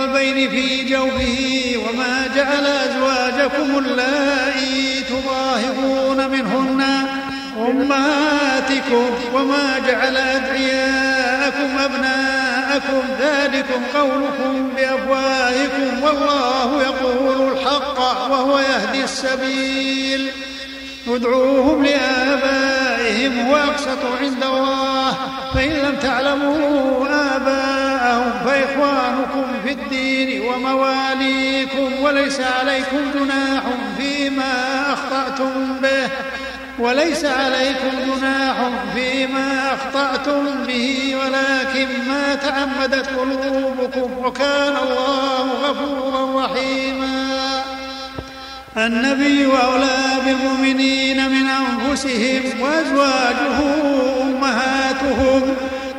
من قلبين في جوفه وما جعل أزواجكم اللائي تظاهرون منهن أمهاتكم وما جعل أدعياءكم أبناءكم. ذلكم قولكم بأفواهكم والله يقول الحق وهو يهدي السبيل. ادعوهم لآبائهم هو أقسط عند الله. فإن لم تعلموا آباءهم فإخوانكم في الدين ومواليكم وليس عليكم جناح فيما أخطأتم به. وليس عليكم جناح فيما أخطأتم به ولكن ما تعمدت قلوبكم وكان الله غفورا رحيما. النبي أولى بالمؤمنين من أنفسهم وأزواجه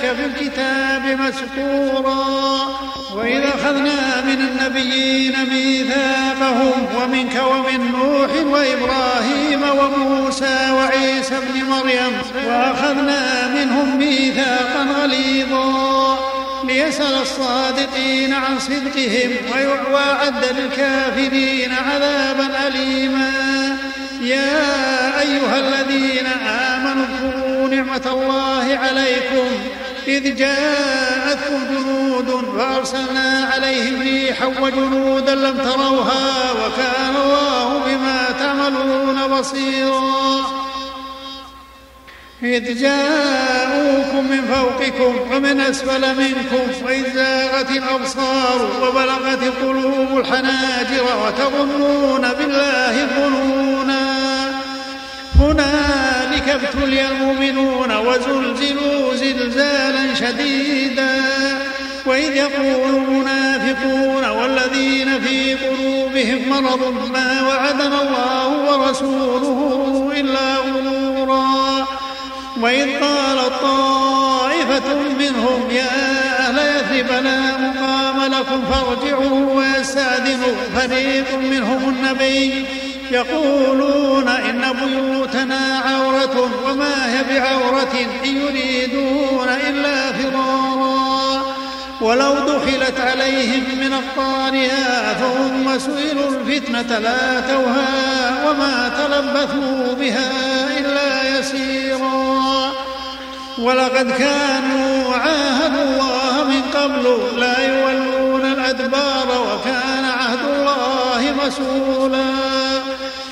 في الكتاب مسطورا وإذا أخذنا من النبيين ميثاقهم ومنك ومن نوح وإبراهيم وموسى وعيسى ابن مريم وأخذنا منهم ميثاقا غليظا. ليسأل الصادقين عن صدقهم ويعد للكافرين عذابا أليما. يا أيها الذين آمنوا اذكروا نعمة الله عليكم. إذ جاءتكم جنود فأرسلنا عليهم ريحا وجنودا لم تروها وكان الله بما تعملون بصيرا. إذ جاءوكم من فوقكم ومن أسفل منكم وإذ زاغت الأبصار وبلغت القلوب الحناجر وتظنون بالله الظنونا. ابتلي المؤمنون وزلزلوا زلزالا شديدا وإذ يقول المنافقون والذين في قلوبهم مرض ما وعدنا الله ورسوله إلا غرورا وإذ قال طائفة منهم يا أهل يثرب لا مقام لكم فارجعوا ويستأذنوا فريق منهم النبي يقولون إن بيوتنا عورة وما هي بعورة إن يريدون إلا فرارا ولو دخلت عليهم من أقطارها ثم سئلوا الفتنة لاتوها وما تلبثوا بها إلا يسيرا. ولقد كانوا عاهدوا الله من قبل لا يولون الأدبار وكان عهد الله مسؤولا.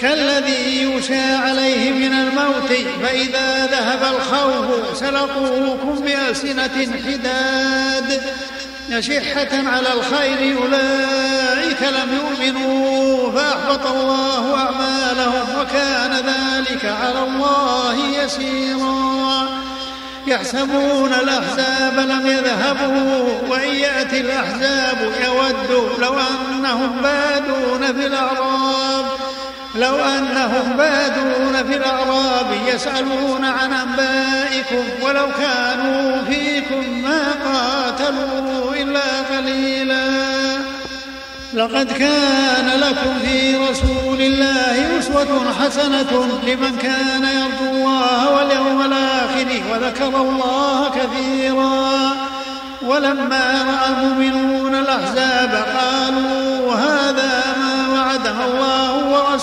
كالذي يغشى عليه من الموت فإذا ذهب الخوف سلقوكم بألسنة حداد. أشحة على الخير أولئك لم يؤمنوا فأحبط الله أعمالهم وكان ذلك على الله يسيرا. يحسبون الأحزاب لم يذهبوا وإن يأتي الأحزاب يودوا لو أنهم بادون في الأعراب. لو أنهم بادون في الأعراب يسألون عن أنبائكم ولو كانوا فيكم ما قاتلوا إلا قليلا. لقد كان لكم في رسول الله أسوة حسنة لمن كان يرجو الله واليوم الآخر وذكر الله كثيرا. ولما رأى المؤمنون الأحزاب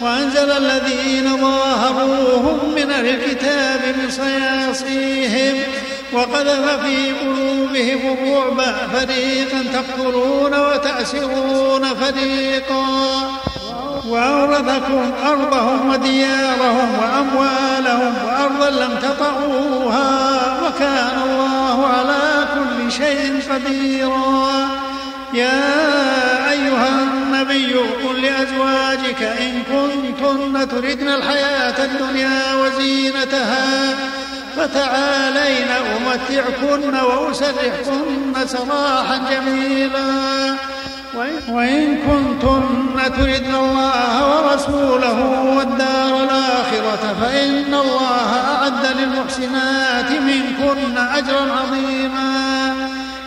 وأنزل الذين ظاهروهم من الكتاب من صياصيهم وقذف في قلوبهم الرعب فريقا تقتلون وتأسرون فريقا. وأورثكم أرضهم وديارهم وأموالهم وأرضا لم تطعوها وكان الله على كل شيء قديرا. يا أيها النبي قل لأزواجك إن كنتن تردن الحياة الدنيا وزينتها فتعالين أمتعكن وأسرحكن سراحا جميلا. وإن كنتن تردن الله ورسوله والدار الآخرة فإن الله أعد للمحسنات منكن أجرا عظيما.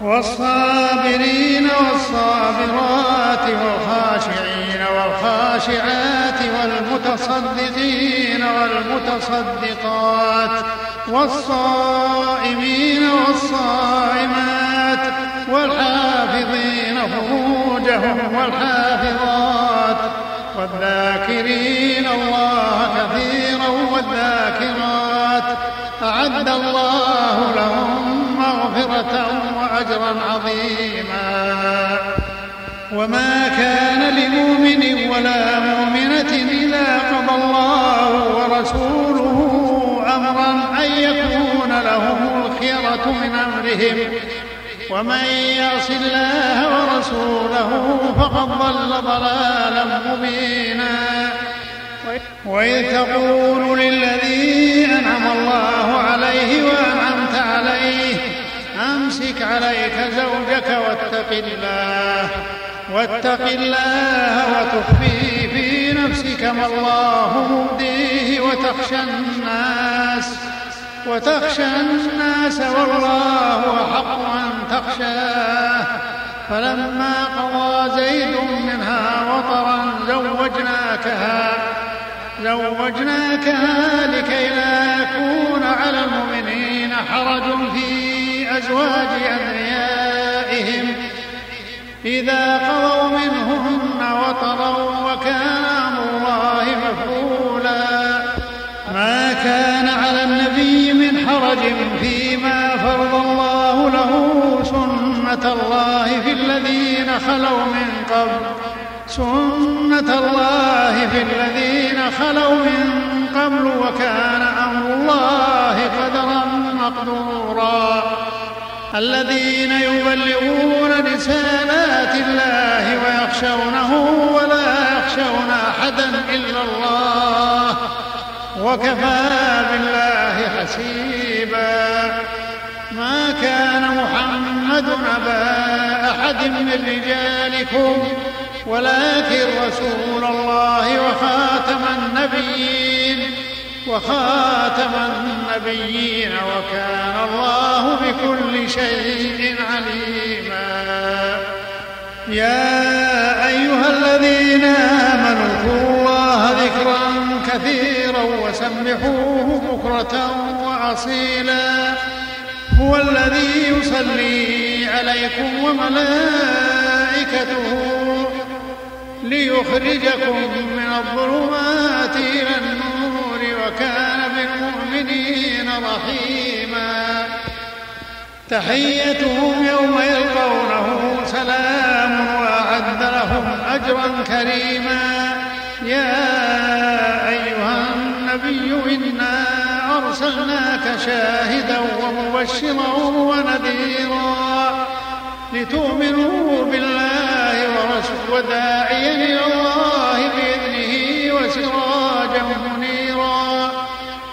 والصابرين والصابرات والخاشعين والخاشعات والمتصدقين والمتصدقات والصائمين والصائمات والحافظين فروجهم والحافظات والذاكرين الله كثيرا والذاكرات أعد الله لهم مغفرة وأجرا عظيما. وما كان لمؤمن ولا مؤمنة إذا قضى الله ورسوله أمرا أن يكون لهم الخيرة من أمرهم. ومن يعص الله ورسوله فقد ضل ضلالا مبينا. وإذ تقول للذي أنعم الله عليه وأنعمت عليه أمسك عليك زوجك واتق الله واتق الله وتخفي في نفسك ما الله مبديه وتخشى الناس وتخشى الناس والله أحق أن تخشاه. فلما قضى زيد منها وطرا زوجناكها زوجناكها لكي لا يكون على المؤمنين حرج في أزواج أدعيائهم إذا قضوا منهن وطرا وكان أمر الله مفعولا. ما كان على النبي من حرج فيما فرض الله له سنة الله في الذين خلوا من قبل. سنة الله في الذين خلوا من قبل وكان الذين يبلغون رسالات الله ويخشونه ولا يخشون أحدا إلا الله وكفى بالله حسيبا. ما كان محمد أبا أحد من رجالكم ولكن رسول الله وخاتم النبيين. وخاتم النبيين وكان الله بكل شيء عليما. يا أيها الذين آمنوا اذكروا الله ذكرا كثيرا وسبحوه بكرة وأصيلا. هو الذي يصلي عليكم وملائكته ليخرجكم من الظلمات إلى النور. وكان بالمؤمنين رحيما. تحيتهم يوم يلقونه سلام وأعد لهم أجرا كريما. يا أيها النبي إنا أرسلناك شاهدا ومبشرا ونذيرا لتؤمنوا بالله ورسوله وداعيا إلى الله بإذنه وسراجا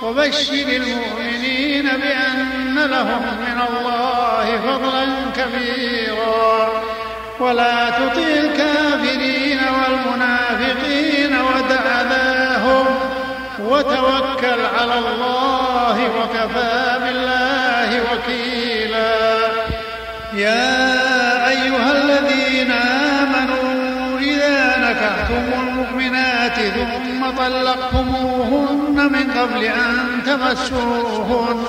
وبشر المؤمنين بأن لهم من الله فضلا كبيرا. ولا تطع الكافرين والمنافقين ودع ذاهم وتوكل على الله وكفى بالله وكيلا. يا أيها الذين آمنوا نكحتم المؤمنات ثم طلقتموهن من قبل أن تمسوهن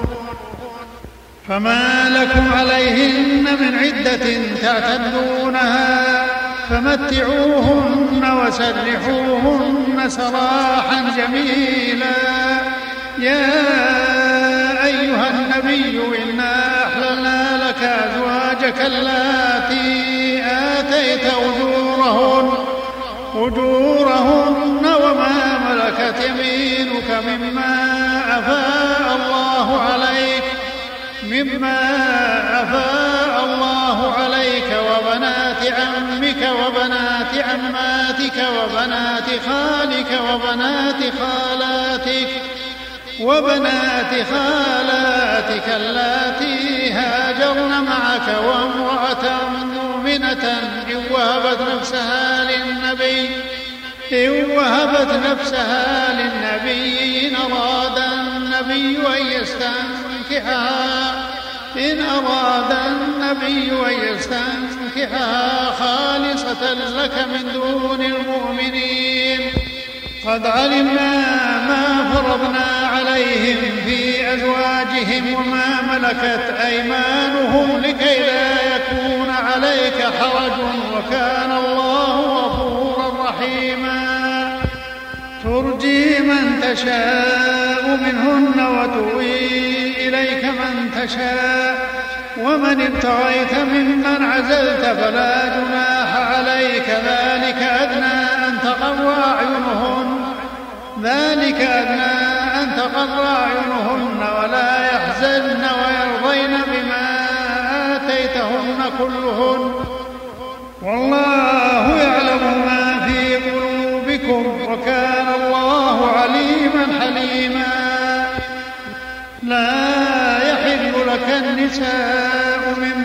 فما لكم عليهن من عدة تعتدونها فمتعوهن وسرحوهن سراحا جميلا. يا أيها النبي إنا أحللنا لك أزواجك اللاتي آتيت أجورهن أجورهن وما ملكت يمينك مما أفاء الله عليك مما أفاء الله عليك وبنات عمك وبنات عماتك وبنات خالك وبنات خالاتك وبنات خالاتك اللاتي هاجرن معك وامرأة مؤمنة وهبت نفسها للنبي. إن وهبت نفسها للنبي إن أراد النبي أن يستنكحها. إن أراد النبي أن يستنكحها خالصة لك من دون المؤمنين. قد علمنا ما فرضنا عليهم في أزواجهم وما ملكت أيمانهم لكي لا حرج وكان الله غفورا رحيما. ترجي من تشاء منهن وتوي إليك من تشاء. ومن ابتغيت ممن عزلت فلا جناح عليك. ذلك أدنى أن تقر أعينهن. ذلك أدنى أن تقر أعينهن ولا يحزن آتيتهن كلهن. والله يعلم ما في قلوبكم وكان الله عليما حليما. لا يحل لك النساء من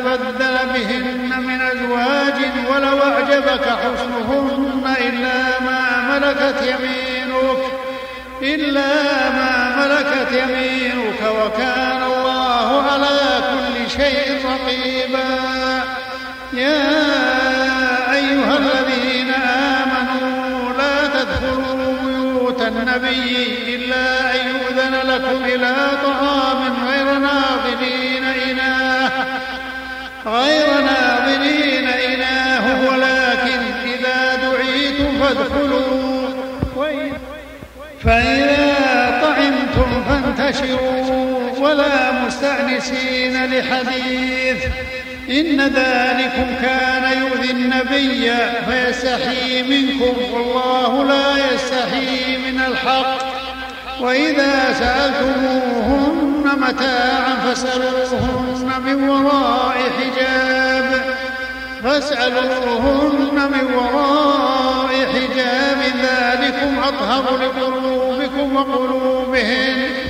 تبدل بهن من أزواج ولو أعجبك حسنهن إلا ما ملكت يمينك إلا ما ملكت يمينك وكان الله على كل شيء رقيبا. يا أيها الذين آمنوا لا تدخلوا بيوت النبي إلا أن يؤذن لكم إلى طعام غير ناظرين إناه. غير ناظرين إناه ولكن إذا دعيتم فادخلوا. فإذا طعمتم فانتشروا. ولا مستأنسين لحديث. إن ذلكم كان يؤذي النبي فيستحيي منكم. والله لا يستحيي من الحق. وإذا سألتموهن متاعا فاسألوهن من وراء حجاب. فاسألوهن من وراء حجاب. ذلكم أطهر لقلوبكم وقلوبهن.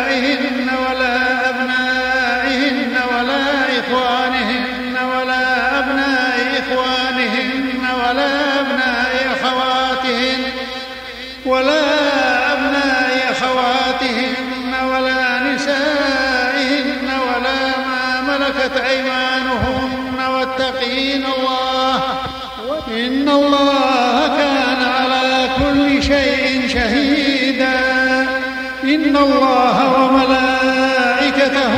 ملكت أيمانهن واتقين الله. إن الله كان على كل شيء شهيدا. إن الله وملائكته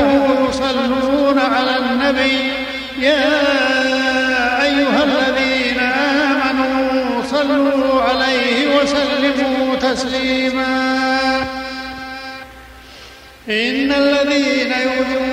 يصلون على النبي. يا أيها الذين آمنوا صلوا عليه وسلموا تسليما. إن الذين يؤذون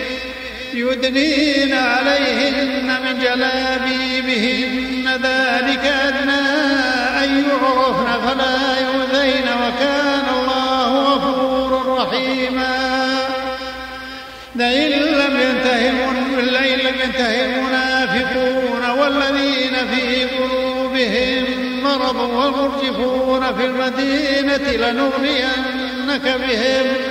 يدنين عليهن من جلابيبهن. ذلك أدنى أن يعرفن فلا يؤذين وكان الله غفورا رحيما. لئن لم لئن لم ينته المنافقون والذين في قلوبهم مرض والمرجفون في المدينة لنغرينك بهم.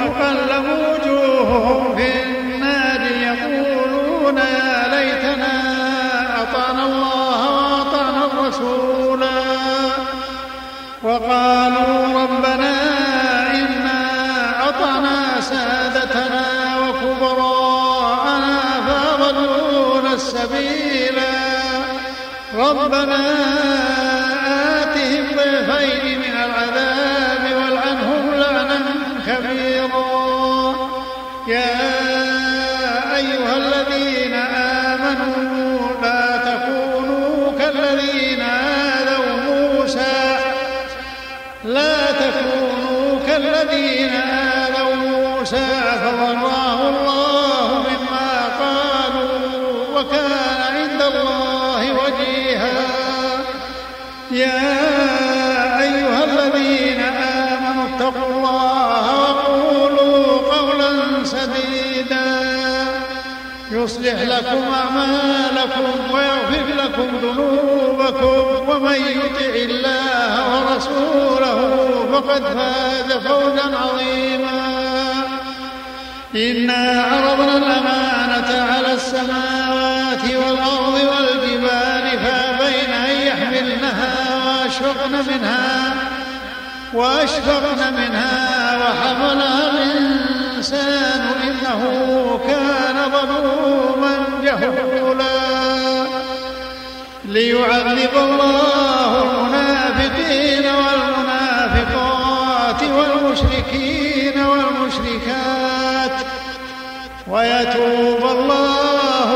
يوم تقلب وجوههم في النار يقولون يا ليتنا أطعنا الله وأطعنا الرسولا وقالوا ربنا إنا أطعنا سادتنا وكبراءنا فأضلونا السبيلا. ربنا لا تكونوا كالذين آذوا موسى فبراه الله مما قالوا وكان عند الله وجيها. يا أيها الذين آمنوا اتقوا الله وقولوا قولا سديدا. يصلح لكم أعمالكم لكم ذنوبكم ومن يطع الله ورسوله فقد فاز فوزا عظيما. إنا عرضنا الأمانة على السماوات والأرض والجبال فأبين أن يحملنها وأشفقن منها وأشفقن منها وحملها الإنسان إنه كان ظلوما جهولا. ليعذب الله المنافقين والمنافقات والمشركين والمشركات ويتوب الله